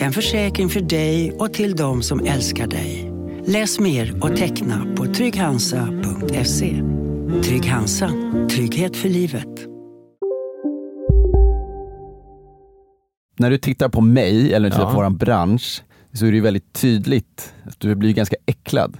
En försäkring för dig och till de som älskar dig. Läs mer och teckna på trygghansa.se. Trygg Hansa. Trygghet för livet. När du tittar på mig eller tittar Ja. på vår bransch så är det ju väldigt tydligt att du blir ganska äcklad.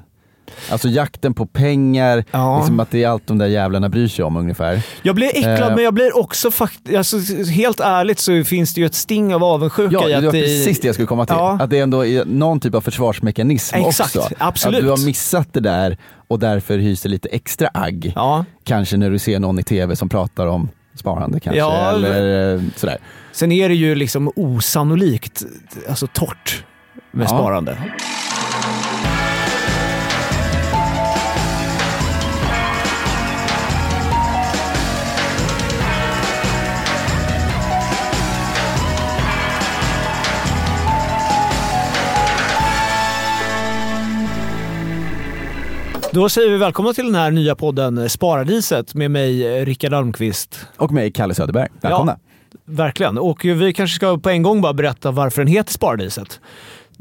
Alltså jakten på pengar, Ja. liksom att det är allt de där jävlarna bryr sig om ungefär. Jag blir äcklad, Eh. men jag blir också faktiskt... Alltså, helt ärligt så finns det ju ett sting av avundsjuka Ja, i det att var det... precis det jag skulle komma till. Ja. Att det ändå är någon typ av försvarsmekanism Exakt, också. absolut. Att du har missat det där och därför hyser lite extra agg. Ja. Kanske när du ser någon i tv som pratar om sparande kanske, Ja, eller eh, sådär. Sen är det ju liksom osannolikt alltså torrt med Ja. sparande. Då säger vi välkomna till den här nya podden Sparadiset med mig, eh, Rickard Almqvist. Och mig, Kalle Söderberg. Välkomna. Verkligen. Och vi kanske ska på en gång bara berätta varför den heter Sparadiset.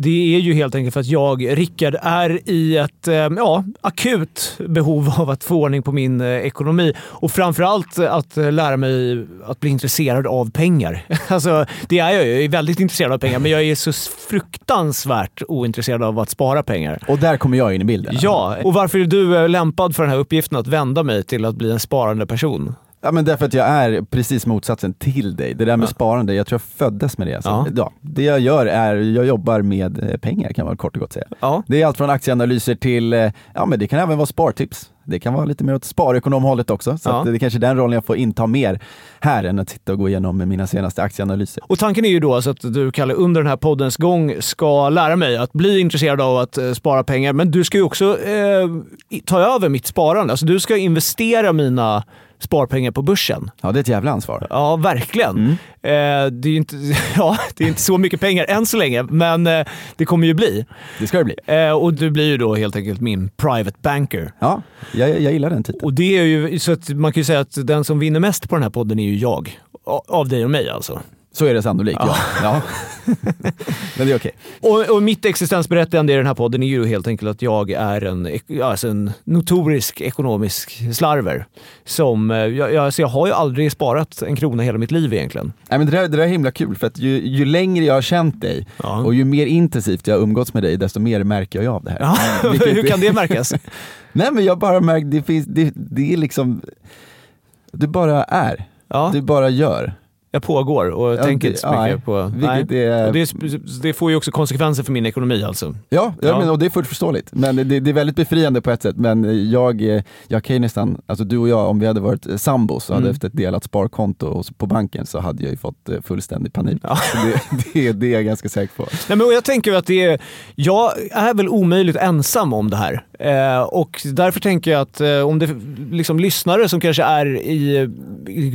Det är ju helt enkelt för att jag, Rickard, är i ett eh, ja, akut behov av att få ordning på min eh, ekonomi. Och framförallt att eh, lära mig att bli intresserad av pengar. Alltså, det är jag ju. Jag är väldigt intresserad av pengar, men jag är så fruktansvärt ointresserad av att spara pengar. Och där kommer jag in i bilden. Ja, och varför är du lämpad för den här uppgiften att vända mig till att bli en sparande person? Ja men därför att jag är precis motsatsen till dig. Det där med Ja. sparande, jag tror jag föddes med det. Alltså. Ja. Ja. det jag gör är, jag jobbar med eh, pengar kan man kort och gott säga. Ja. Det är allt från aktieanalyser till, eh, ja men det kan även vara spartips. Det kan vara lite mer åt sparekonomhållet också. Så Ja. det är kanske den rollen jag får inta mer här än att sitta och gå igenom mina senaste aktieanalyser. Och tanken är ju då alltså att du, Kalle, under den här poddens gång ska lära mig att bli intresserad av att eh, spara pengar. Men du ska ju också eh, ta över mitt sparande. Alltså du ska investera mina sparpengar på börsen. Ja, det är ett jävla ansvar. Ja, verkligen. Mm. Eh, det, är inte, ja, det är inte så mycket pengar än så länge, men eh, det kommer ju bli. Det ska det bli. Eh, och du blir ju då helt enkelt min private banker. Ja, jag, jag gillar den titeln. Och det är ju, så att man kan ju säga att den som vinner mest på den här podden är ju jag. Av dig och mig alltså. Så är det sannolikt, ja. ja. men det är okej. Och, och mitt existensberättigande i den här podden är ju helt enkelt att jag är en, alltså en notorisk ekonomisk slarver. Som, eh, jag, jag, alltså jag har ju aldrig sparat en krona hela mitt liv egentligen. Nej, men det, där, det där är himla kul, för att ju, ju längre jag har känt dig Ja. och ju mer intensivt jag har umgåtts med dig, desto mer märker jag av det här. Ja, hur kan det märkas? Nej men jag bara märker, det finns, det, det är liksom, du bara är, Ja, du bara gör. Jag pågår och Ja, tänker inte så mycket nej, på... Vilket är, det, det får ju också konsekvenser för min ekonomi alltså. ja, ja. Men, och det är fullt förståeligt. Men det, det är väldigt befriande på ett sätt. Men jag, jag kan ju nästan, alltså du och jag, om vi hade varit sambos och hade Mm. haft ett delat sparkonto på banken så hade jag ju fått eh, fullständig panik. Ja. Det, det, det är jag ganska säker på. Nej, men jag tänker att det är, jag är väl omöjligt ensam om det här. Eh, och därför tänker jag att eh, om det liksom lyssnare som kanske är i,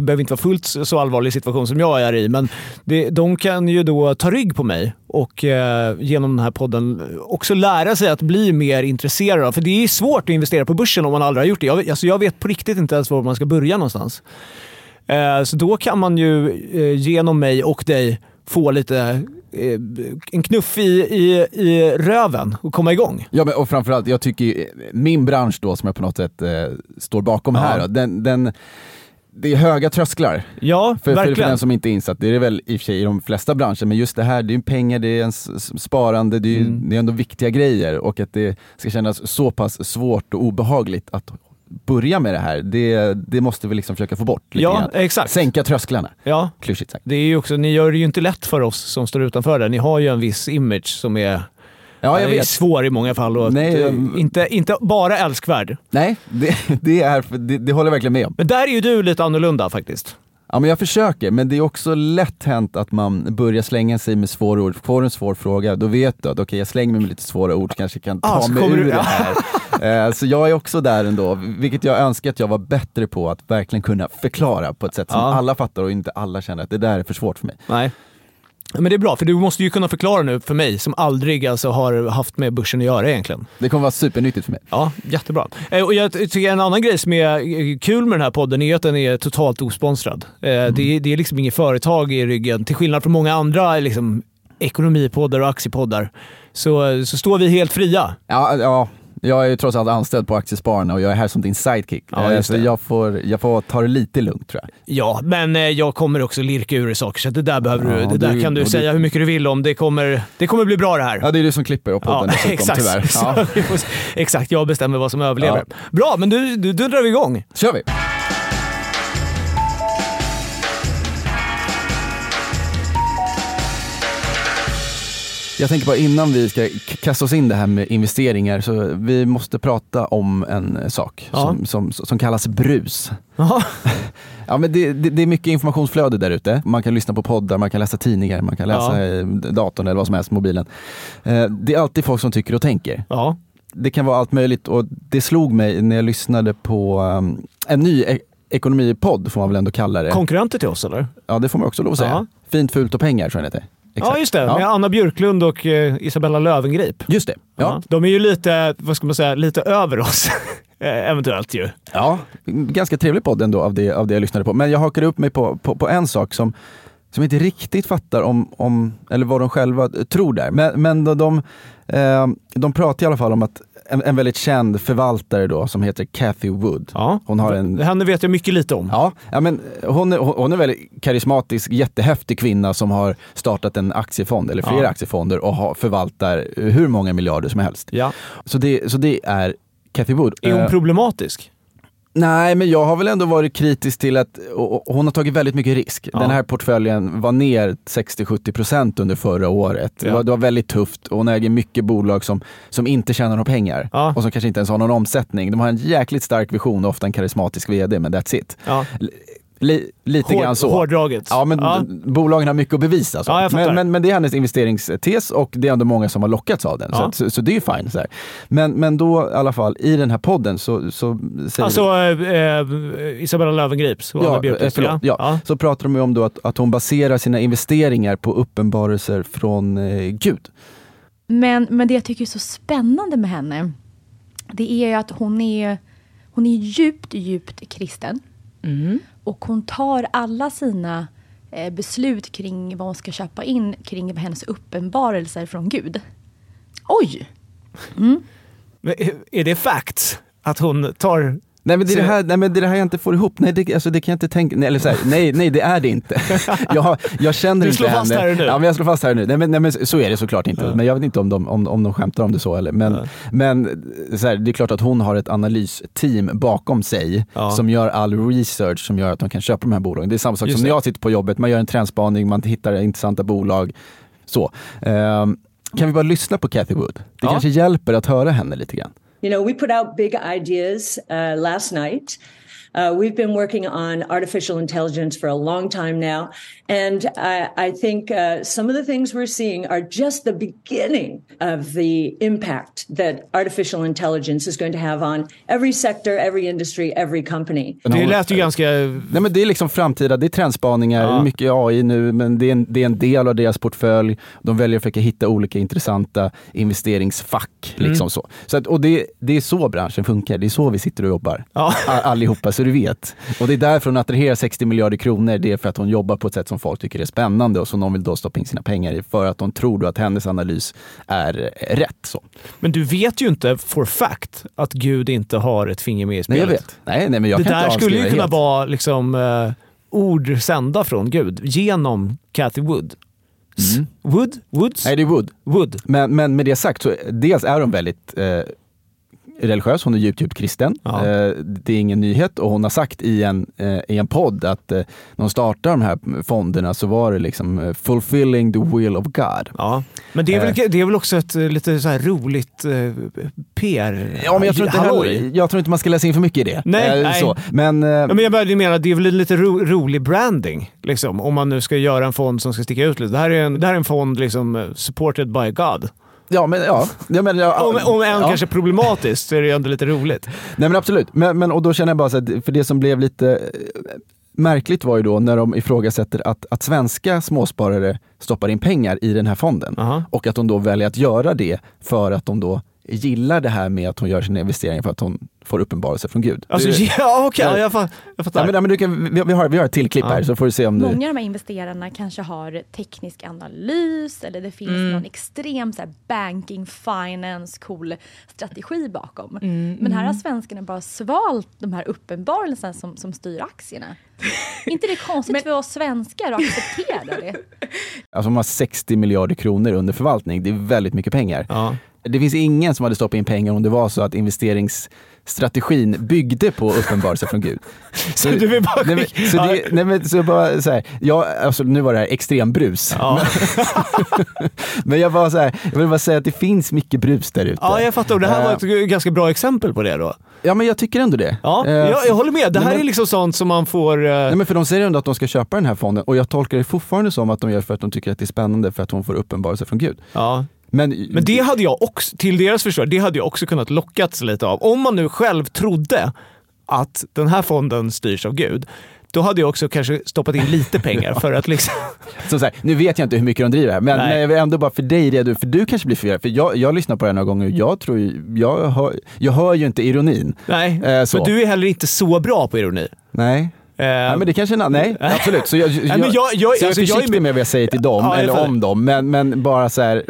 behöver inte vara fullt så allvarlig situation som jag är i, men det, de kan ju då ta rygg på mig och eh, genom den här podden också lära sig att bli mer intresserad för det är svårt att investera på börsen om man aldrig har gjort det. Jag, alltså jag vet på riktigt inte ens var man ska börja någonstans. Eh, Så då kan man ju eh, genom mig och dig få lite eh, en knuff i, i, i röven och komma igång. Ja, men, och framförallt, jag tycker ju, min bransch då som jag på något sätt eh, står bakom Ja. här, då, den, den, det är höga trösklar. Ja, För, för, för verkligen. den som inte är insatt, det är det väl i och för sig i de flesta branscher, men just det här, det är ju pengar, det är ens sparande, det är, ju, Mm. det är ändå viktiga grejer och att det ska kännas så pass svårt och obehagligt att börja med det här, det, det måste vi liksom försöka få bort lite Ja, grann. exakt. Sänka trösklarna, Ja, klyschigt sagt. det är också, ni gör det ju inte lätt för oss som står utanför det. Ni har ju en viss image som är, Ja, jag är vet. svår i många fall och Nej, eh, jag- inte, inte bara älskvärd. Nej, det, det, är, det, det håller jag verkligen med om. Men där är ju du lite annorlunda faktiskt. Ja, men jag försöker, men det är också lätt hänt att man börjar slänga sig med svåra ord. Får du en svår fråga, då vet du att okej, jag slänger mig med lite svåra ord, kanske kan ta Ah, mig ur du- det här. Eh, så jag är också där ändå, vilket jag önskar att jag var bättre på, att verkligen kunna förklara på ett sätt som Ja. alla fattar och inte alla känner att det där är för svårt för mig. Nej. Men det är bra, för du måste ju kunna förklara nu för mig som aldrig alltså, har haft med börsen att göra egentligen. Det kommer vara supernyttigt för mig. Ja, jättebra. Eh, Och jag tycker en annan grej som är eh, kul med den här podden är att den är totalt osponsrad. Eh, Mm. Det, är, det är liksom inget företag i ryggen. Till skillnad från många andra liksom, ekonomipoddar och aktiepoddar så, så står vi helt fria. Ja, ja, jag är ju trots allt anställd på Aktiespararna och jag är här som din sidekick. Ja, så jag får, jag får ta det lite lugnt tror jag. Ja, men eh, jag kommer också lirka ur saker så det där, behöver du, Ja, det där du- kan du och du- säga hur mycket du vill om. Det kommer, det kommer bli bra det här. Ja, det är du som klipper och podden dessutom, exakt. tyvärr. Ja. får exakt, jag bestämmer vad som överlever. Ja. Bra, men du, du, då drar vi igång. kör vi! Jag tänker bara innan vi ska kasta oss in det här med investeringar så vi måste prata om en sak Ja. som, som, som kallas brus. Ja, men det, det, det är mycket informationsflöde där ute. Man kan lyssna på poddar, man kan läsa tidningar, man kan läsa Ja. eh, datorn eller vad som helst, mobilen. Eh, Det är alltid folk som tycker och tänker. Ja. Det kan vara allt möjligt och det slog mig när jag lyssnade på um, en ny e- ekonomipodd, får man väl ändå kalla det. Konkurrenter till oss eller? ja, det får man också lov att säga. Fint, fult och pengar tror jag det heter. Exakt. Ja, just det. Ja. Med Anna Björklund och eh, Isabella Löwengrip. Just det. Ja. Ja. De är ju lite, vad ska man säga, lite över oss. Eh, Eventuellt ju. ja, ganska trevlig podd ändå av det, av det jag lyssnade på. Men jag hakade upp mig på, på, på en sak som, som inte riktigt fattar om, om, eller vad de själva tror där. Men, men de, de, eh, de pratar i alla fall om att en, en väldigt känd förvaltare då som heter Cathy Wood. Ja. Hon har en Henne vet jag mycket lite om. Ja, ja men hon är, hon är en väldigt karismatisk, jättehäftig kvinna som har startat en aktiefond, eller flera Ja. aktiefonder och har, förvaltar hur många miljarder som helst. Ja. Så det, så det är Cathy Wood. Är hon Eh, problematisk? Nej, men jag har väl ändå varit kritisk till att hon har tagit väldigt mycket risk. Ja. Den här portföljen var ner 60-70% under förra året. Det, Ja. var, det var väldigt tufft och hon äger mycket bolag som, som inte tjänar några pengar Ja. och som kanske inte ens har någon omsättning. De har en jäkligt stark vision och ofta en karismatisk vd, men that's it. Ja. Li, lite grann så. Hårdraget. Ja, men Ja. bolagen har mycket att bevisa. Så. Ja, men, men, men det är hennes investeringstes och det är ändå många som har lockats av den. Så, Ja. så, så det är ju fine. Så här. Men, men då i alla fall, i den här podden så, så säger Alltså eh, eh, Isabella Löwengrips och Ja, eh, förlåt, ja. Ja. så pratar de ju om då att, att hon baserar sina investeringar på uppenbarelser från eh, Gud. Men, men det jag tycker är så spännande med henne, det är ju att hon är, hon är djupt, djupt kristen. Och hon tar alla sina eh, beslut kring vad hon ska köpa in kring hennes uppenbarelser från Gud. Oj! Men, eh, Är det facts? Att hon tar... Nej men det är det här, nej, men det är det här jag inte får ihop. Nej det, alltså, det kan jag inte tänka, nej, eller så här, nej, nej det är det inte. Jag, jag känner Du inte slår fast henne. här och nu. Ja men jag slår fast här och nu. Nej men, nej, men så är det såklart inte. Ja. Men jag vet inte om de, om, om de skämtar om det så eller. Men, men så här, det är klart att hon har ett analysteam bakom sig Ja. som gör all research som gör att de kan köpa de här bolagen. Det är samma sak Just som när jag sitter på jobbet, man gör en trendspaning, man hittar intressanta bolag. Så. Ehm, kan vi bara lyssna på Cathy Wood? Det Ja. kanske hjälper att höra henne lite grann. You know, we put out big ideas uh, last night. Uh, we've been working on artificial intelligence for a long time now. And I, I think uh, some of the things we're seeing are just the beginning of the impact that artificial intelligence is going to have on every sector, every industry, every company. Det lät ju ganska... Nej men det är liksom framtida, det är trendspaningar, Ja. mycket AI nu, men det är, en, det är en del av deras portfölj. De väljer att försöka hitta olika intressanta investeringsfack. Mm. Liksom så. Så att, och det, det är så branschen funkar, det är så vi sitter och jobbar. Ja. All- Allihopa, så du vet. Och det är därför hon attraherar 60 miljarder kronor, det är för att hon jobbar på ett sätt som folk tycker är spännande och som de vill då stoppa in sina pengar i, för att de tror då att hennes analys är rätt. Så. Men du vet ju inte for fact att Gud inte har ett finger med i Nej spelet. jag vet. Nej, nej men jag det kan där inte skulle ju kunna helt. vara liksom, eh, ord sända från Gud genom Cathy Wood. Mm. Wood? Woods? Nej det är Wood. Wood. Men, men med det sagt, så dels är de väldigt eh, religiös, hon är djupt, djupt kristen. Ja. Eh, det är ingen nyhet och hon har sagt i en, eh, i en podd att eh, när hon startade de här fonderna så var det liksom fulfilling the will of God. Ja. Men det är, väl, det är väl också ett lite så roligt PR? Ja, men jag tror, inte heller, jag tror inte man ska läsa in för mycket i det. Nej, nej. Så. Men, Ja, men jag bara menar, det är väl lite ro, rolig branding, liksom, om man nu ska göra en fond som ska sticka ut lite. Det här är en, det här är en fond liksom, supported by God. Ja, men, ja, jag menar, ja, Om, om än ja. kanske problematiskt så är det ju ändå lite roligt. Nej men absolut, men, men, och då känner jag bara så att, för det som blev lite eh, märkligt var ju då när de ifrågasätter att, att svenska småsparare stoppar in pengar i den här fonden. Aha. Och att de då väljer att göra det för att de då gillar det här med att hon gör sina investeringar för att hon får uppenbarelse från Gud. Alltså, Det- ja, okej, ja, jag, jag fattar. Ja, men, ja, men du kan, vi, vi, har, vi har ett till klipp Ja. här så får du se om du... Många av de här investerarna kanske har teknisk analys eller det finns Mm. någon extrem så här, banking, finance, cool strategi bakom. Mm, Men här har svenskarna bara svalt de här uppenbarelserna som, som styr aktierna. inte det är konstigt Men- för oss svenskar att acceptera det? Alltså de har 60 miljarder kronor under förvaltning, det är väldigt mycket pengar. Ja. Det finns ingen som hade stoppat in pengar om det var så att investeringsstrategin byggde på uppenbarelse från Gud. Så du vill bara nej, men, så, det, nej, men, så jag bara så här, ja, alltså, nu var det här extrembrus. Ja. Men jag, bara så här, jag vill bara säga att det finns mycket brus där ute. ja, jag fattar. Det här var Eh, ett ganska bra exempel på det då. Ja, men jag tycker ändå det. Ja, Eh, jag, jag håller med. Det här nej, men- är liksom sånt som man får... eh, Nej, men för de säger ändå att de ska köpa den här fonden och jag tolkar det fortfarande som att de gör för att de tycker att det är spännande för att hon får uppenbarelse från Gud. ja. Men, Men det hade jag också, till deras försvar, det hade jag också kunnat lockats lite av. Om man nu själv trodde att den här fonden styrs av Gud, då hade jag också kanske stoppat in lite pengar för att liksom... Som så här, nu vet jag inte hur mycket de driver här, men, Nej. jag vill ändå bara för dig redo, för du kanske blir förvirrad. För jag, jag lyssnar på det här några gånger och jag tror jag hör, jag hör ju inte ironin. Nej, Eh, så. men du är heller inte så bra på ironi. Nej. Eh, Nej, men det kanske är en annan- nej absolut. Så jag, jag, men jag- jag- så jag är alltså, försiktig med- vad jag säger till dem, Ja, eller om dem, men, men bara så här,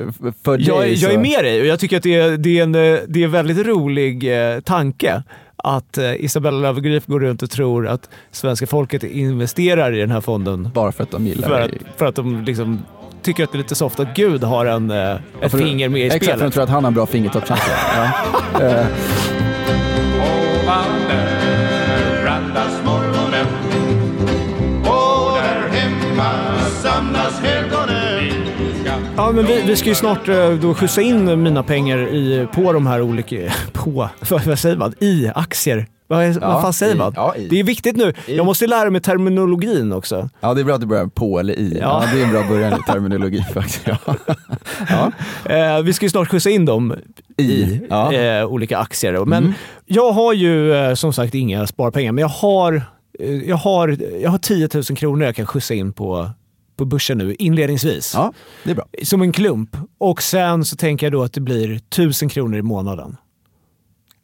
för jag, dig så... jag är med dig och jag tycker att det är, det är, en, det är en väldigt rolig eh, tanke att eh, Isabella Löwengrip går runt och tror att svenska folket investerar i den här fonden Bara för att de gillar för att, för att de liksom tycker att det är lite soft att Gud har en, eh, ett finger med i Exakt, för de spelet. tror att han har en bra fingertoppskänsla. ja. Ja, men vi, vi ska ju snart eh, då skjutsa in mina pengar i, på de här olika... På? Vad, säger man? I aktier. Vad, Ja, vad fan säger i- man? ja. Det är viktigt nu. I. Jag måste lära mig terminologin också. ja, det är bra att du börjar på eller i. Ja. Ja. det är en bra början i terminologi faktiskt. Ja. Eh, vi ska ju snart skjutsa in dem i eh, olika aktier. Men Mm. jag har ju eh, som sagt inga sparpengar, men jag har, eh, jag, har, jag har 10 000 kronor jag kan skjutsa in på, på börsen nu inledningsvis. ja, det är bra. Som en klump. Och sen så tänker jag då att det blir 1000 kronor i månaden.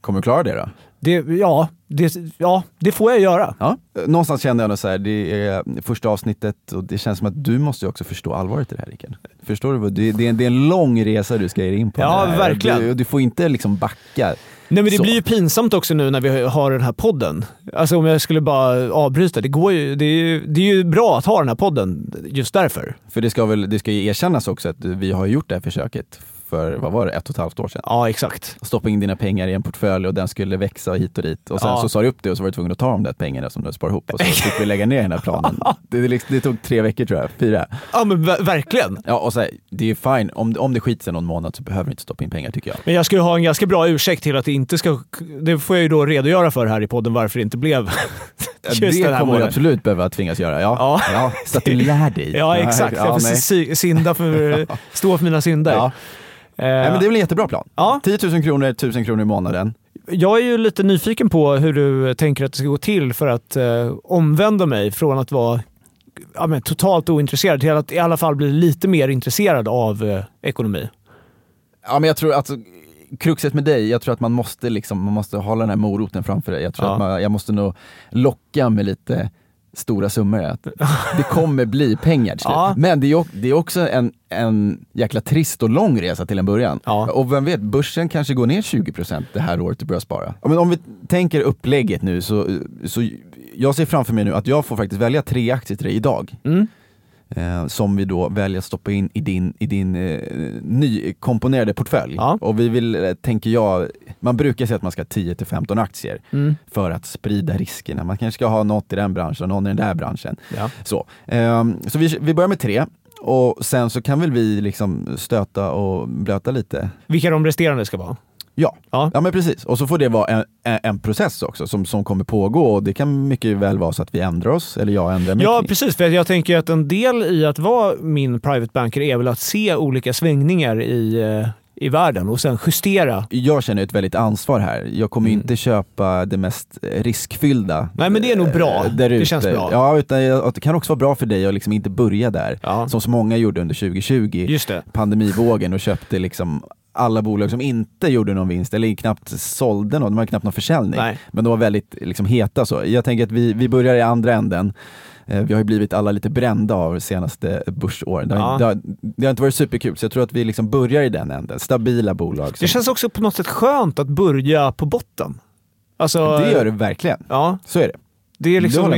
Kommer du klara det då? Det, ja, det, ja, det får jag göra. Ja. Någonstans kände jag nog så här, det är första avsnittet och det känns som att du måste ju också förstå allvaret i det här Rickard. Förstår du? Det, det, är, det är en lång resa du ska ge in på. Ja, verkligen. Du, du får inte liksom backa. Nej men det Så. blir ju pinsamt också nu när vi har den här podden. Alltså om jag skulle bara avbryta. Det, går ju, det, är ju, det är ju bra att ha den här podden just därför. För det ska väl det ska ju erkännas också att vi har gjort det här försöket för, vad var det, ett och ett halvt år sedan. Ja, exakt. Stoppa in dina pengar i en portfölj och den skulle växa hit och dit. Och sen Ja. så sa du upp det och så var du tvungen att ta de där pengarna som du sparar ihop och så fick vi lägga ner den här planen. Det, det, liksom- det tog tre veckor tror jag, fyra. Ja men ver- verkligen. Ja, och så här, det är ju fine, om, om det skiter sig någon månad så behöver du inte stoppa in pengar tycker jag. Men jag ska ju ha en ganska bra ursäkt till att det inte ska... Det får jag ju då redogöra för här i podden varför det inte blev just det den här kommer du absolut behöva tvingas göra. Ja. Ja. så att du lär dig. Ja exakt, Ja, jag får synda för, stå för mina synder. Ja. Eh, Nej, men det är väl en jättebra plan. Ja. 10 000 kronor, 1000 kronor i månaden. Jag är ju lite nyfiken på hur du tänker att det ska gå till för att eh, omvända mig från att vara ja, men, totalt ointresserad till att i alla fall bli lite mer intresserad av eh, ekonomi. Ja, men jag tror alltså Kruxet med dig, jag tror att man måste, liksom, man måste hålla den här moroten framför dig. Jag tror Ja. att man, jag måste nog locka med lite stora summor. Att det kommer bli pengar till slut. Ja. Men det är, det är också en, en jäkla trist och lång resa till en början. Ja. Och vem vet, börsen kanske går ner 20% det här året du börjar spara. Ja, Men om vi tänker upplägget nu så, så jag ser framför mig nu att jag får faktiskt välja tre aktier till dig idag. Mm. Eh, som vi då väljer att stoppa in i din, i din eh, nykomponerade portfölj. Ja. Och vi vill, eh, tänker jag, man brukar säga att man ska ha 10-15 aktier Mm. för att sprida riskerna. Man kanske ska ha något i den branschen och någon i den där branschen. Ja. Så, ehm, så vi, vi börjar med tre och sen så kan väl vi liksom stöta och blöta lite. Vilka de resterande ska vara? Ja, Ja. ja men precis. Och så får det vara en, en, process också som, som kommer pågå och det kan mycket väl vara så att vi ändrar oss, eller jag ändrar mig. Ja, precis. För jag tänker att en del i att vara min private banker är väl att se olika svängningar i, eh, i världen och sen justera. jag känner ett väldigt ansvar här. Jag kommer Mm. inte köpa det mest riskfyllda. Nej, men det är nog bra. eh, där Det ute. känns bra. Ja, utan jag- det kan också vara bra för dig att liksom inte börja där, Ja. som så många gjorde under 2020, Just det. pandemivågen och köpte liksom alla bolag som inte gjorde någon vinst eller knappt sålde något, de hade knappt någon försäljning. Nej. Men de var väldigt liksom, heta så. Jag tänker att vi, vi börjar i andra änden. Eh, Vi har ju blivit alla lite brända av senaste börsåren. Det, Ja. det, har, det har inte varit superkul, så jag tror att vi liksom börjar i den änden. Stabila bolag. Det som- känns också på något sätt skönt att börja på botten. Alltså, det gör det verkligen. Ja, Så är det. Det är liksom,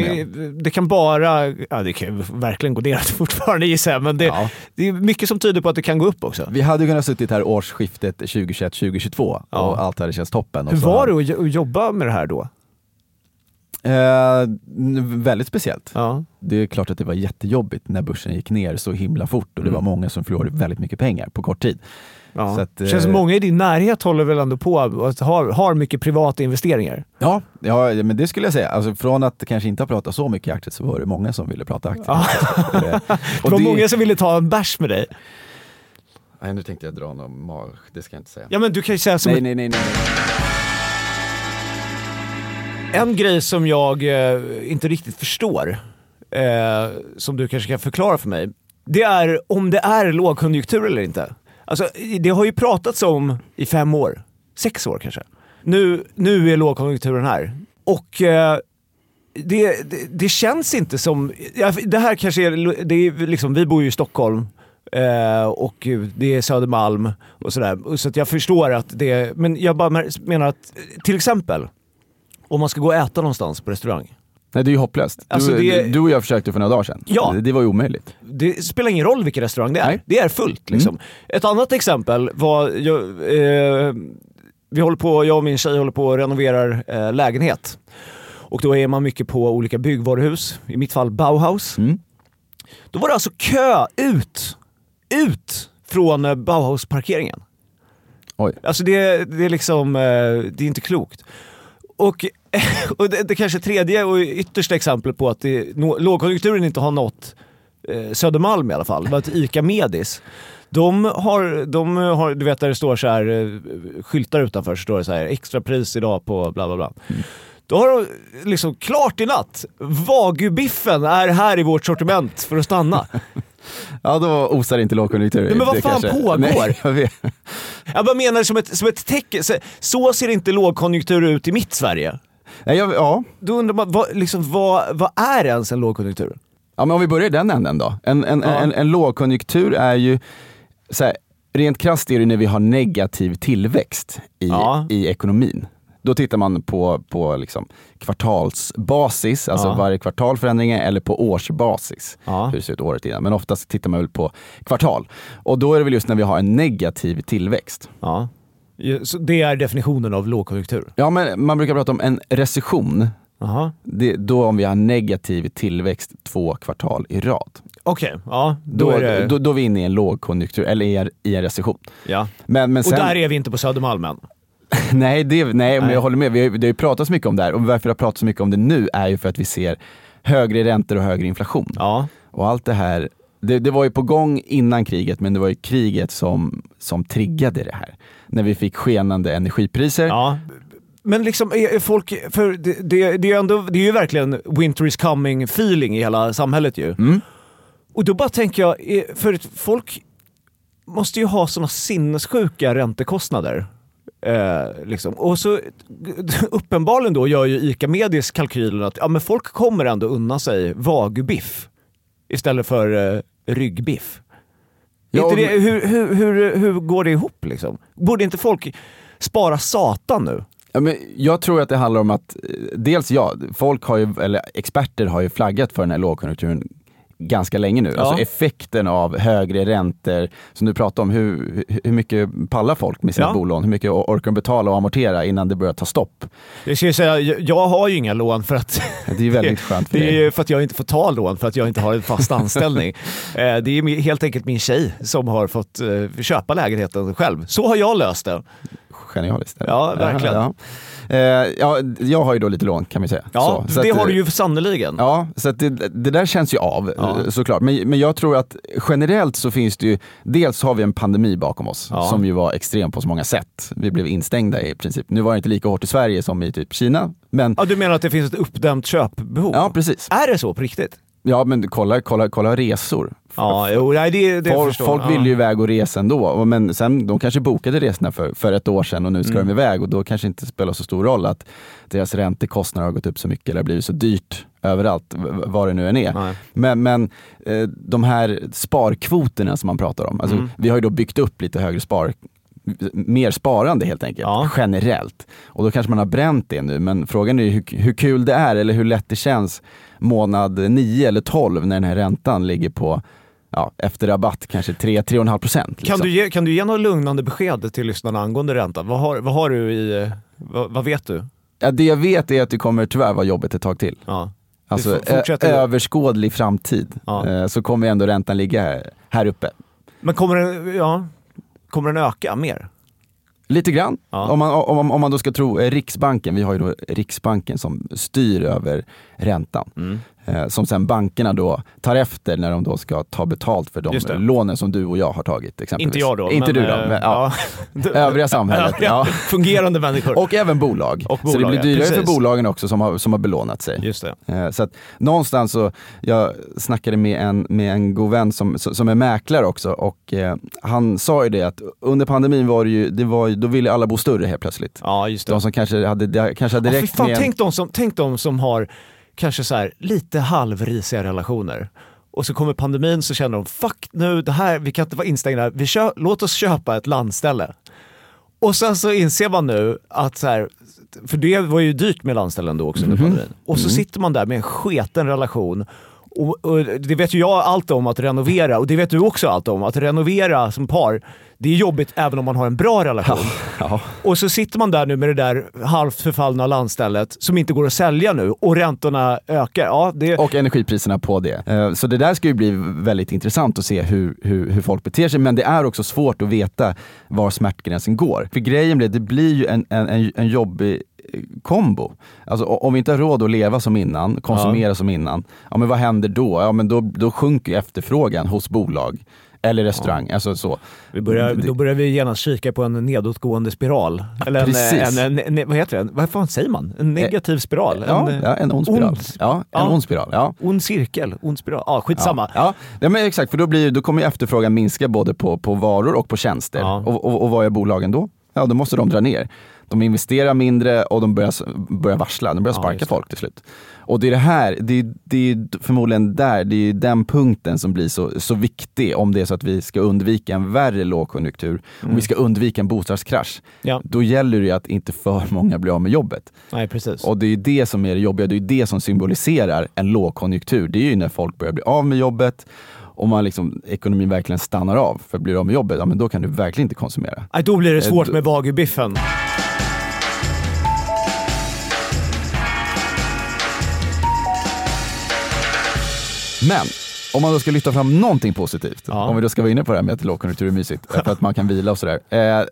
det kan bara, ja det kan verkligen gå ner fortfarande gissar jag, men det, Ja. det är mycket som tyder på att det kan gå upp också. Vi hade kunnat suttit här årsskiftet 2021-2022 Ja. och allt hade känts toppen. Hur var det att jo- att jobba med det här då? Eh, väldigt speciellt. Ja. Det är klart att det var jättejobbigt när börsen gick ner så himla fort och det Mm. var många som förlorade väldigt mycket pengar på kort tid. Ja. Så att, Det känns eh, som många i din närhet håller väl ändå på att ha, har mycket privata investeringar. Ja, ja, men det skulle jag säga. Alltså, från att kanske inte ha pratat så mycket aktier så var det många som ville prata aktier. Ja. Eh, Det och var det- många som ville ta en bärs med dig. Nej, nu tänkte jag dra någon mag, det ska jag inte säga. Ja men du kan ju säga som nej, nej, nej, nej. en grej som jag eh, inte riktigt förstår, eh, som du kanske kan förklara för mig. Det är om det är lågkonjunktur eller inte. Alltså, det har ju pratats om i fem år, sex år kanske. Nu, nu är lågkonjunkturen här. Och eh, det, det, det känns inte som... Ja, det här kanske är... Det är liksom, vi bor ju i Stockholm eh, och det är Södermalm och sådär. Så att jag förstår att det... Men jag bara menar att till exempel om man ska gå och äta någonstans på restaurang. Nej, det är ju hopplöst. Du, Alltså, det- du och jag försökte för några dagar sedan. Ja. Det, det var ju omöjligt. Det spelar ingen roll vilken restaurang det är. Nej. Det är fullt liksom. Ett annat exempel var, jag, eh, vi håller på, jag och min tjej håller på att renoverar eh, lägenhet. Och då är man mycket på olika byggvaruhus, i mitt fall Bauhaus. Mm. Då var det alltså kö ut, ut från eh, Bauhaus-parkeringen. Oj. Alltså det, det är liksom, eh, det är inte klokt. Och, och det, det kanske tredje och yttersta exempel på att det, lågkonjunkturen inte har nått eh, Södermalm i alla fall, var att ICA Medis. De har, de har, du vet där det står så här eh, skyltar utanför, så står det så här extra pris idag på bla bla bla. Då har de liksom klart i natt, Wagyu-biffen är här i vårt sortiment för att stanna. Ja, då osar inte lågkonjunktur. Nej, men vad Det fan pågår? Nej, jag vet. Jag bara menar som ett, som ett tecken, så, så ser inte lågkonjunktur ut i mitt Sverige. Nej, jag, ja. Då undrar man, vad, liksom, vad, vad är ens en lågkonjunktur? ja, men om vi börjar i den änden då. En, en, Ja. en, en lågkonjunktur är ju, så här, rent krasst är det när vi har negativ tillväxt i, Ja. i ekonomin. Då tittar man på, på liksom kvartalsbasis, alltså Ja. varje kvartal förändringar, eller på årsbasis. Ja. Hur det ser ut året innan. Men oftast tittar man väl på kvartal. Och då är det väl just när vi har en negativ tillväxt. Ja. Det är definitionen av lågkonjunktur? Ja, men man brukar prata om en recession. Jaha. Det, då om vi har negativ tillväxt två kvartal i rad. Okej, ja. Då, Då, är det, då, då är vi inne i en lågkonjunktur, eller i, i en recession. ja. Men, men Och sen, där är vi inte på Södermalm än. nej, det, nej, men Nej. jag håller med. Vi har, det har ju pratats mycket om det här och varför det har pratats så mycket om det nu är ju för att vi ser högre räntor och högre inflation. Ja. Och allt det här, det, det var ju på gång innan kriget, men det var ju kriget som, som triggade det här. När vi fick skenande energipriser. ja. Men liksom, är, är folk, för det, det, det, är ändå, det är ju verkligen winter is coming feeling i hela samhället ju. Mm. Och då bara tänker jag, för att folk måste ju ha sådana sinnessjuka räntekostnader. Eh, liksom. Och så uppenbarligen då gör ju ICA Medis kalkylen att ja, men folk kommer ändå unna sig Wagyu-biff istället för eh, ryggbiff. Ja, inte det, hur, hur, hur, hur går det ihop liksom? Borde inte folk spara satan nu? Ja, men jag tror att det handlar om att, eh, dels ja, folk har ju, eller experter har ju flaggat för den här lågkonjunkturen ganska länge nu. Ja. Alltså effekten av högre räntor, som du pratar om, hur, hur mycket pallar folk med sina Ja. bolån? Hur mycket orkar de betala och amortera innan det börjar ta stopp? Jag ska säga, jag- har ju inga lån för att Det är väldigt skönt för Det är dig. ju för att jag inte får ta lån för att jag inte har en fast anställning. Eh, Det är helt enkelt min tjej som har fått eh, köpa lägenheten själv. Så har jag löst det. Genialiskt. Ja, verkligen. Ja, ja. Eh, ja, jag har ju då lite lån kan man säga. Ja, Så- så det att, har du ju sannerligen. Ja, så det, det där känns ju av Ja. eh, såklart. Men, men jag tror att generellt så finns det ju, dels har vi en pandemi bakom oss Ja. som ju var extrem på så många sätt. Vi blev instängda i princip. Nu var det inte lika hårt i Sverige som i typ Kina, men Ja, du menar att det finns ett uppdämt köpbehov? ja precis. Är det så på riktigt? Ja men kolla, kolla, kolla resor. Ja, jo, nej, det, det folk förstår folk vill ju iväg och resa ändå, men sen, de kanske bokade resorna för, för ett år sedan och nu ska Mm. de iväg och då kanske inte spelar så stor roll att deras räntekostnader har gått upp så mycket eller blivit så dyrt överallt, vad det nu än är. Nej. Men, men eh, de här sparkvoterna som man pratar om, alltså, Mm. vi har ju då byggt upp lite högre spar mer sparande helt enkelt, Ja. generellt. Och då kanske man har bränt det nu, men frågan är hur, hur kul det är eller hur lätt det känns månad 9 eller 12 när den här räntan ligger på, ja, efter rabatt, kanske 3-3,5 procent. Kan, du ge, kan du ge något lugnande besked till lyssnarna angående räntan? Vad har, vad har du i... Vad, vad vet du? Ja, det jag vet är att det kommer tyvärr vara jobbet ett tag till. Ja. Alltså fortsätter överskådlig framtid, Ja. eh, så kommer ändå räntan ligga här, här uppe. Men kommer den, ja, kommer den öka mer? Lite grann. Ja. Om, man, om, om man då ska tro eh, Riksbanken, vi har ju då Riksbanken som styr över räntan. Mm. Eh, som sen bankerna då tar efter när de då ska ta betalt för de lånen som du och jag har tagit. Exempelvis. Inte jag då. Inte men, du då, eh, men, ja. ja. Övriga samhället. ja. Fungerande människor. Och även bolag. Och så det bolag, blir ja, dyrare för precis. bolagen också som har, som har belånat sig. Just det. Eh, Så att någonstans så, jag snackade med en, med en god vän som, som är mäklare också och eh, han sa ju det att under pandemin var det ju, det var, då ville alla bo större helt plötsligt. Ja, just det. De som kanske hade, kanske hade Ja, fy räckt fan, med... tänk, de som, tänk de som har kanske så här, lite halvrisiga relationer. Och så kommer pandemin så känner de, fuck nu, det här, vi kan inte vara instängda, vi kö, låt oss köpa ett landställe. Och sen så inser man nu att så här, för det var ju dyrt med landställen då också under Mhm. pandemin. Och så sitter man där med en sketen relation och, och det vet ju jag allt om att renovera och det vet du också allt om. Att renovera som par, det är jobbigt även om man har en bra relation. Ja. Och så sitter man där nu med det där halvt förfallna landstället som inte går att sälja nu och räntorna ökar. Ja, det, Och energipriserna på det. Eh, Så det där ska ju bli väldigt intressant att se hur, hur, hur folk beter sig, men det är också svårt att veta var smärtgränsen går. För grejen blir, det blir ju en, en, en, jobbig eh, kombo. Alltså om vi inte har råd att leva som innan, konsumera som innan, ja men vad händer då? Ja men då, då sjunker ju efterfrågan hos bolag eller restaurang. Alltså så. vi börjar, då börjar vi genast kika på en nedåtgående spiral. Eller Precis. en, en, en, vad heter det? Vad fan säger man? En negativ spiral? Ja, en, ja, en ond spiral. ond- Ja, en ja. ond spiral. Ja. ond cirkel? Ond spiral? Ja, skitsamma. Ja, ja. ja men exakt, för då, blir, då kommer ju efterfrågan minska både på, på varor och på tjänster. Ja. Och, och, och vad är bolagen då? Ja, då måste de dra ner. De investerar mindre och de börjar, börjar varsla, de börjar Ja, sparka det. folk till slut. Och det är det här, det är, det är förmodligen där, det är den punkten som blir så, så viktig om det är så att vi ska undvika en värre lågkonjunktur, om vi ska undvika en bostadskrasch. Ja. Då gäller det att inte för många blir av med jobbet. Nej, precis. Och det är det som är det jobbiga, det är det som symboliserar en lågkonjunktur. Det är ju när folk börjar bli av med jobbet och man liksom, ekonomin verkligen stannar av. För blir du av med jobbet, ja men då kan du verkligen inte konsumera. Nej, då blir det svårt Eh, med Wagyu-biffen. Men om man då ska lyfta fram någonting positivt, Ja. om vi då ska vara inne på det här med att lågkonjunktur är mysigt, för att man kan vila och sådär. Eh,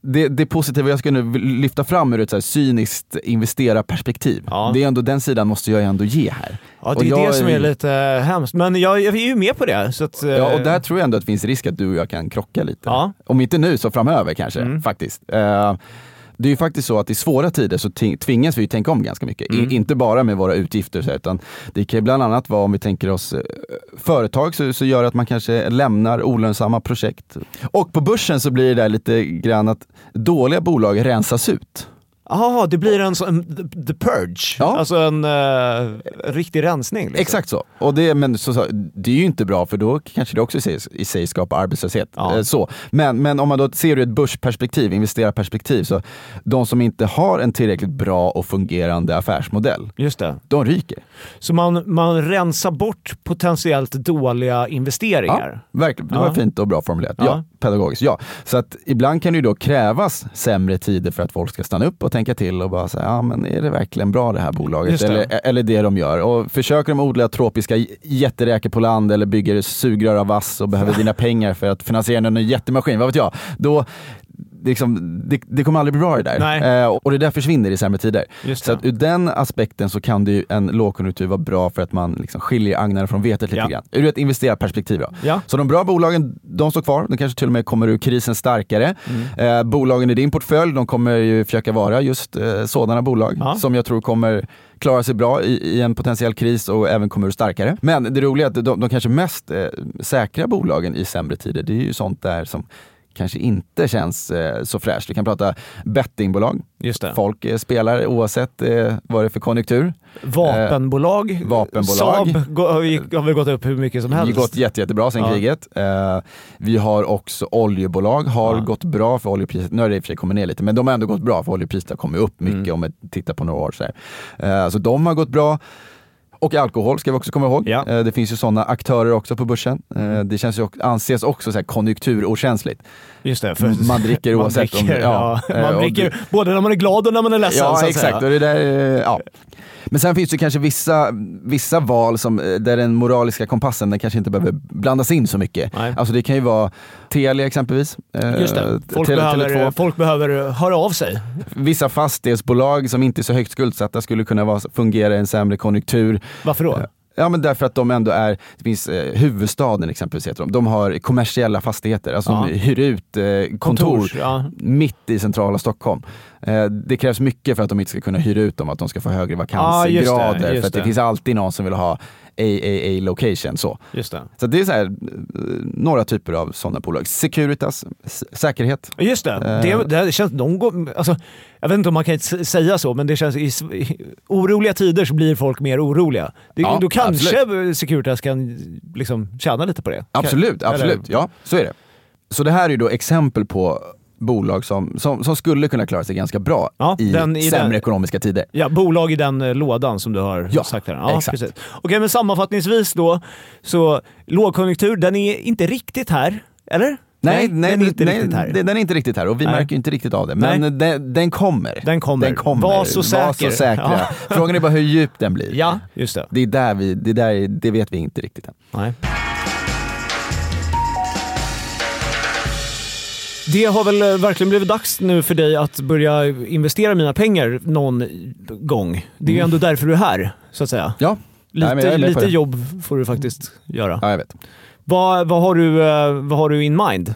det, det positiva jag ska nu lyfta fram ur ett så här cyniskt investerarperspektiv, Ja. det är ändå den sidan måste jag ändå ge här. Ja, Och det är jag det som är lite eh, hemskt. Men jag, jag är ju med på det. Så att, eh, Ja, och där tror jag ändå att det finns risk att du och jag kan krocka lite. Ja. Om inte nu så framöver kanske, Mm. faktiskt. Eh, det är ju faktiskt så att i svåra tider så tvingas vi tänka om ganska mycket. I, Mm. inte bara med våra utgifter, så här, utan det kan ju bland annat vara om vi tänker oss eh, företag så, så gör att man kanske lämnar olönsamma projekt. Och på börsen så blir det där lite grann att dåliga bolag rensas ut. Jaha, det blir en sån the, purge. Ja. Alltså en uh, riktig rensning. Liksom. Exakt så. Och det, men så, så, det är ju inte bra för då kanske det också i sig, i sig skapar arbetslöshet. Ja. Eh, Så. Men, men om man då ser ur ett börsperspektiv, investerarperspektiv, så de som inte har en tillräckligt bra och fungerande affärsmodell, Just det. de ryker. Så man, man rensar bort potentiellt dåliga investeringar. Verkligen, det Ja. var fint och bra formulerat. Ja. Pedagogiskt. Ja. Så att ibland kan det ju då krävas sämre tider för att folk ska stanna upp och tänka till och bara säga, ja men är det verkligen bra det här bolaget? Just det. Eller, eller det de gör. Och försöker de odla tropiska jätteräkor på land eller bygger sugrör av vass och behöver dina pengar för att finansiera en ny jättemaskin, vad vet jag? Då, liksom, det, det kommer aldrig bli bra det där. Eh, och det där försvinner i sämre tider. Så att ur den aspekten så kan det ju en lågkonjunktur vara bra för att man liksom skiljer agnarna från vetet lite Ja. grann. Ur ett investerarperspektiv då. Ja. Så de bra bolagen, de står kvar. De kanske till och med kommer ur krisen starkare. Eh, bolagen i din portfölj, de kommer ju försöka vara just eh, sådana bolag Ja. som jag tror kommer klara sig bra i, i en potentiell kris och även kommer ur starkare. Men det roliga är att de, de kanske mest eh, säkra bolagen i sämre tider, det är ju sånt där som kanske inte känns eh, så fräscht. Vi kan prata bettingbolag. Folk eh, spelar oavsett eh, vad det är för konjunktur. Vapenbolag. Eh, vapenbolag. Saab har väl gått upp hur mycket som Det har helst. gått jätte, jättebra sen Ja. kriget. Eh, vi har också oljebolag, har Ja. gått bra för oljepriset. Nu har det i och för sig kommit ner lite, men de har ändå gått bra för oljepriset har kommit upp mycket Mm. om man tittar på några år. Så. Eh, så de har gått bra. Och alkohol ska vi också komma ihåg. Ja. Eh, det finns ju sådana aktörer också på börsen. Eh, det känns ju, också- anses också så här konjunkturokänsligt. Just det. För Man dricker man oavsett om- dricker, ja. ja. Eh, Man dricker både när man är glad och när man är ledsen. Ja, exakt. Och det där, ja. Men sen finns det kanske vissa, vissa val som, där den moraliska kompassen den kanske inte behöver blandas in så mycket. Nej. Alltså det kan ju vara Telia exempelvis. Just det. Folk, Tele- behöver, Tele2. folk behöver höra av sig. Vissa fastighetsbolag som inte är så högt skuldsatta skulle kunna vara, fungera i en sämre konjunktur. Varför då? Ja men därför att de ändå är, det finns eh, huvudstaden exempelvis heter de, de har kommersiella fastigheter, alltså Ja. de hyr ut eh, kontor Kontors, ja. mitt i centrala Stockholm. Eh, det krävs mycket för att de inte ska kunna hyra ut dem, att de ska få högre Ja, vakansgrader. just för det det. finns alltid någon som vill ha AAA location. Så, Just det. så det är så här, eh, några typer av sådana bolag. Securitas, säkerhet. Just det. Eh. det, det känns, de går, alltså, jag vet inte om man kan säga så, men det känns i, oroliga tider så blir folk mer oroliga. Det, Ja, då kanske Securitas kan liksom tjäna lite på det. Absolut, Eller- absolut. Ja, så är det. Så det här är då exempel på bolag som, som, som skulle kunna klara sig ganska bra Ja, i, den- i sämre den- ekonomiska tider. Ja, bolag i den eh, lådan som du har Ja, sagt här. Ja, exakt. precis. Okej, men sammanfattningsvis då, så lågkonjunktur, den är inte riktigt här, eller? Nej, nej, den är inte nej, riktigt här. Den är inte riktigt här och vi Nej. märker inte riktigt av det. Men den, den kommer. Den kommer. Den kommer. Var så Var säker. så säkra. Ja. Frågan är bara hur djup den blir. Ja, just det. Det är där vi, det, där, det vet vi inte riktigt än. Nej. Det har väl eh, verkligen blivit dags nu för dig att börja investera mina pengar någon gång. Det är ju ändå därför du är här, så att säga. Ja, Lite, Mm. Nej, lite jobb får du faktiskt göra. ja jag vet. Vad, vad, har du, eh, vad har du in mind?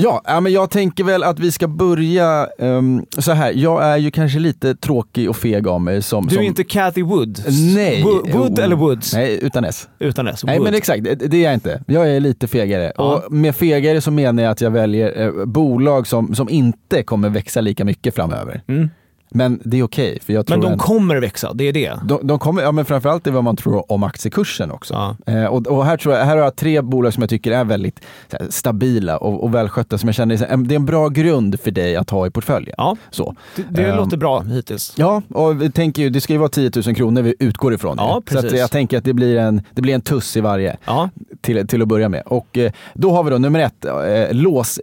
Ja, men jag tänker väl att vi ska börja ehm, så här. Jag är ju kanske lite tråkig och feg av mig. Som, Du är som, inte Cathy Wood? Nej. Wo- Wood Oh. eller Woods? Nej, utan S. Utan S. Nej Wood. men exakt, det, det är jag inte. Jag är lite fegare. Ja. Och med fegare så menar jag att jag väljer eh, bolag som, som inte kommer växa lika mycket framöver. Mm. Men det är okej, för jag tror Men de ändå- kommer växa, det är det. de, de kommer, ja men framförallt är vad man tror om aktiekursen också. Ja. Eh, och och här, tror jag, här har jag tre bolag som jag tycker är väldigt här, stabila och, och välskötta, som jag känner det är en bra grund för dig att ha i portföljen. Ja, Så. det, det Ehm, låter bra hittills. Ja, och vi tänker ju, det ska ju vara 10 000 kronor vi utgår ifrån. Ja, så jag tänker att det blir en, det blir en tuss i varje Ja, till, till att börja med. Och eh, då har vi då nummer ett, eh,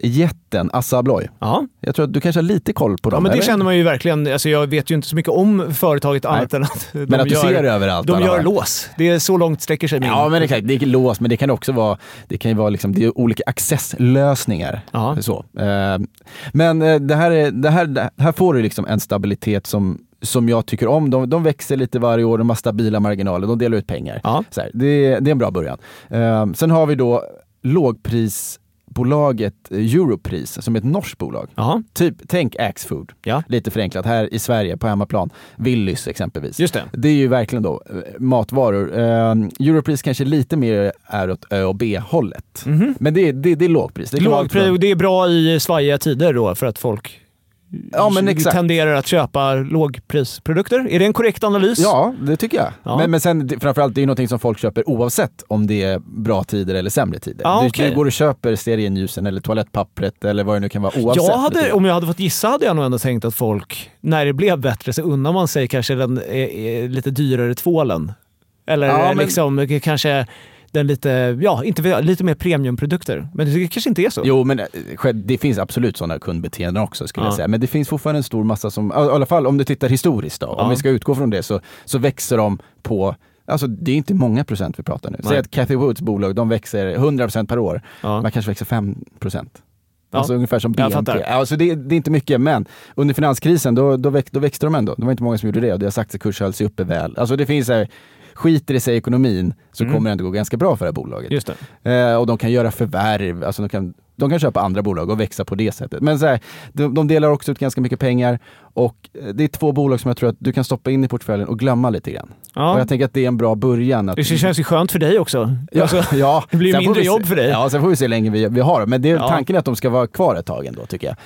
låsjätten Assa Abloy. ja. Jag tror att du kanske har lite koll på dem? ja men det eller? känner man ju verkligen. Alltså jag vet ju inte så mycket om företaget annat än att de Men att du gör, ser det överallt. de gör lås. Det är så långt sträcker sig min. Ja men exakt, det är lås men det kan också vara, det kan ju vara liksom, det är olika accesslösningar. Så. Eh, Men eh, det här, är, det här, det här får du liksom en stabilitet som, som jag tycker om. De, de växer lite varje år, de har stabila marginaler, de delar ut pengar. Ja. Så här, det, är- det är en bra början. Eh, Sen har vi då lågprisbolaget eh, Europris som är ett norskt bolag. Ja, Typ, tänk Axfood. Ja. Lite förenklat. Här i Sverige, på hemmaplan. Willys exempelvis. just det. Det är ju verkligen då eh, matvaror. Uh, Europris kanske lite mer är åt Ö och B-hållet. Men det är, det, det är lågpris. Det Lågpris, det är bra i svajiga tider då för att folk Ja, men exakt. tenderar att köpa lågprisprodukter. Är det en korrekt analys? Ja, det tycker jag. Ja. Men, men sen framförallt, det är ju någonting som folk köper oavsett om det är bra tider eller sämre tider. Ja, du, okej. du går och köper stearinljusen eller toalettpappret eller vad det nu kan vara oavsett. Jag hade, om jag hade fått gissa hade jag nog ändå tänkt att folk, när det blev bättre, så unnar man sig kanske den eh, eh, lite dyrare tvålen. Eller Ja, eh, men- liksom eh, kanske den lite, ja, inte lite mer premiumprodukter. Men det kanske inte är så. Jo, men eh, det finns absolut sådana kundbeteenden också skulle Ja. jag säga. Men det finns fortfarande en stor massa som, i alla fall om du tittar historiskt då, Ja. om vi ska utgå från det, så, så växer de på Alltså det är inte många procent vi pratar nu. Säg Nej. att Cathy Woods bolag, de växer 100% per år. Ja. Man kanske växer 5%. Ja. Alltså ungefär som BNP. Alltså det, det är inte mycket, men under finanskrisen då, då, väx, då växte de ändå. Det var inte många som gjorde det och deras aktiekurs höll sig uppe väl. Alltså det finns här, skiter det sig i ekonomin så Mm. kommer det ändå gå ganska bra för det här bolaget. Just. Eh, och de kan göra förvärv, alltså de kan, de kan köpa andra bolag och växa på det sättet. Men så här, de, de delar också ut ganska mycket pengar och eh, det är två bolag som jag tror att du kan stoppa in i portföljen och glömma lite grann. Och Ja. jag tänker att det är en bra början. Att, Det känns ju skönt för dig också. Ja, Alltså, ja. det blir får mindre se- jobb för dig. Ja, sen får vi se hur länge vi, vi har Men det är, Ja. tanken är att de ska vara kvar ett tag ändå tycker jag.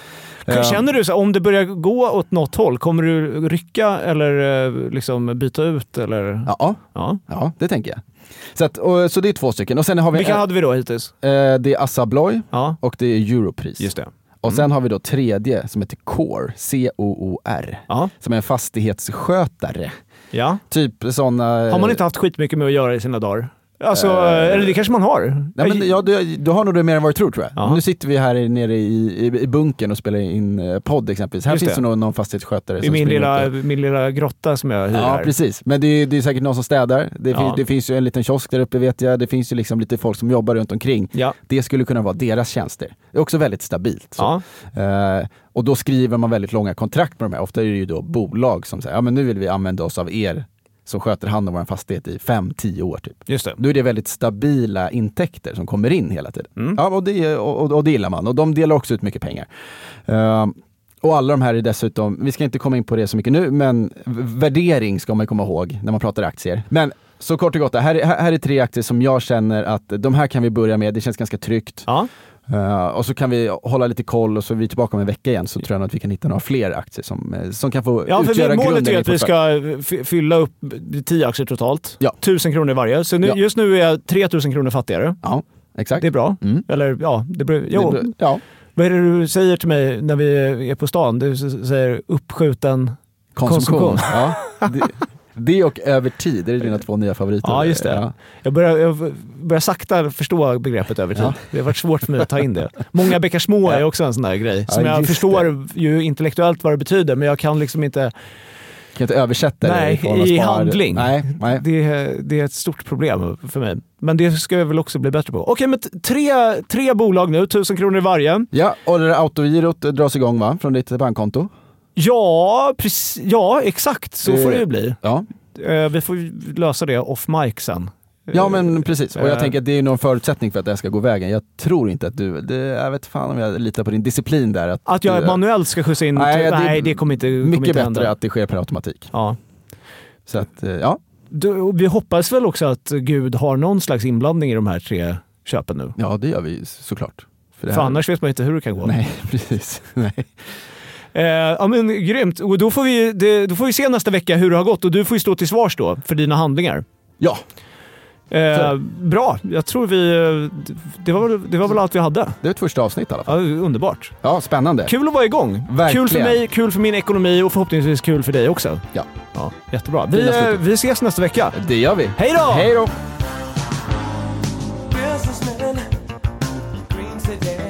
Känner du så om det börjar gå åt något håll, kommer du rycka eller eh, liksom byta ut? Eller? Ja, Ja. ja, det tänker jag. Så, att, och, så det är två stycken. Och sen har vi, Vilka hade vi då hittills? eh, det är Assa Abloy Ja, och det är Europris. just det. Mm. Och sen har vi då tredje som heter Core, C-O-O-R, Ja. som är en fastighetsskötare. ja. Typ sådana... Har man inte haft skitmycket med att göra i sina dagar? Alltså, Eh, eller det kanske man har. Nej, men, ja, du, du har nog det mer än vad du tror tror jag. Ja. Nu sitter vi här nere i, i, i bunkern och spelar in eh, podd exempelvis. Här Just finns det det. nog någon fastighetsskötare I som min springer lilla, runt min lilla grotta som jag hyr Ja, här. precis. Men det är, det är säkert någon som städar. Det, Ja. finns, det finns ju en liten kiosk där uppe vet jag. Det finns ju liksom lite folk som jobbar runt omkring. Ja. Det skulle kunna vara deras tjänster. Det är också väldigt stabilt. Så. Ja. Eh, och då skriver man väldigt långa kontrakt med de här. Ofta är det ju då bolag som säger, ja men nu vill vi använda oss av er som sköter hand om vår fastighet i 5-10 år typ. Just det. Då är det väldigt stabila intäkter som kommer in hela tiden. Mm. Ja, och, det, och, och, det gillar man. Och de delar också ut mycket pengar. Eh, och alla de här är dessutom, vi ska inte komma in på det så mycket nu, men värdering ska man komma ihåg när man pratar aktier. Men så kort och gott, här, är- här är tre aktier som jag känner att de här kan vi börja med, det känns ganska tryggt. Ja. Eh, och så kan vi hålla lite koll och så är vi tillbaka om en vecka igen så tror jag att vi kan hitta några fler aktier som, eh, som kan få Ja, utgöra vi, målet grunden är att vi ska f- fylla upp 10 aktier totalt. Ja. 1000 kronor varje. Så nu, Ja. just nu är jag 3000 kronor fattigare. Ja, exakt. Det är bra. Mm. Eller ja, det beror, jo. Det- ja. Vad är det du säger till mig när vi är på stan? Du säger uppskjuten... Konsumtion. Konsumtion. Ja, det, det och över tid, det är dina två nya favoriter. Ja, just det. Ja. Jag börjar, jag börjar sakta förstå begreppet över tid. Ja. Det har varit svårt för mig att ta in det. Många bäckar små är också en sån där grej. Som jag förstår ju intellektuellt vad det betyder, men jag kan liksom inte... Kan inte översätta det Nej, av i spar- handling. Nej, nej. Det, är- det är ett stort problem för mig. Men det ska jag väl också bli bättre på. Okej, men tre, tre bolag nu, tusen kronor i varje. Ja, och det där autogirot dras igång va? Från ditt bankkonto? Ja, precis, ja exakt. Så får det ju bli. Ja. Eh, Vi får lösa det off mic sen. Ja men precis, och jag Eh. tänker att det är någon förutsättning för att det här ska gå vägen. Jag tror inte att du, det, jag vet fan om jag litar på din disciplin där. Att, Att jag eh, manuellt ska skjutsa in... Nej, Nej, det är det, kommer inte, kommer mycket inte bättre att det sker per automatik. Ja. Så att, eh, ja. Du, vi hoppas väl också att Gud har någon slags inblandning i de här tre köpen nu. ja, det gör vi såklart. För, För annars vet man inte hur det kan gå. Nej, precis. Nej. Eh, ja, men, grymt. Och då, får vi, det, då får vi se nästa vecka hur det har gått och du får ju stå till svars då för dina handlingar. Ja, Eh, bra, jag tror vi... eh, Det var, väl- det var väl allt vi hade. det är ett första avsnitt i alla fall. Ja, underbart. Ja, spännande. Kul att vara igång. Verkligen. Kul för mig, kul för min ekonomi och förhoppningsvis kul för dig också. Ja, Ja, jättebra. Vi, eh, vi ses nästa vecka. det gör vi. Hej då! Hej då! businessman, green sedan.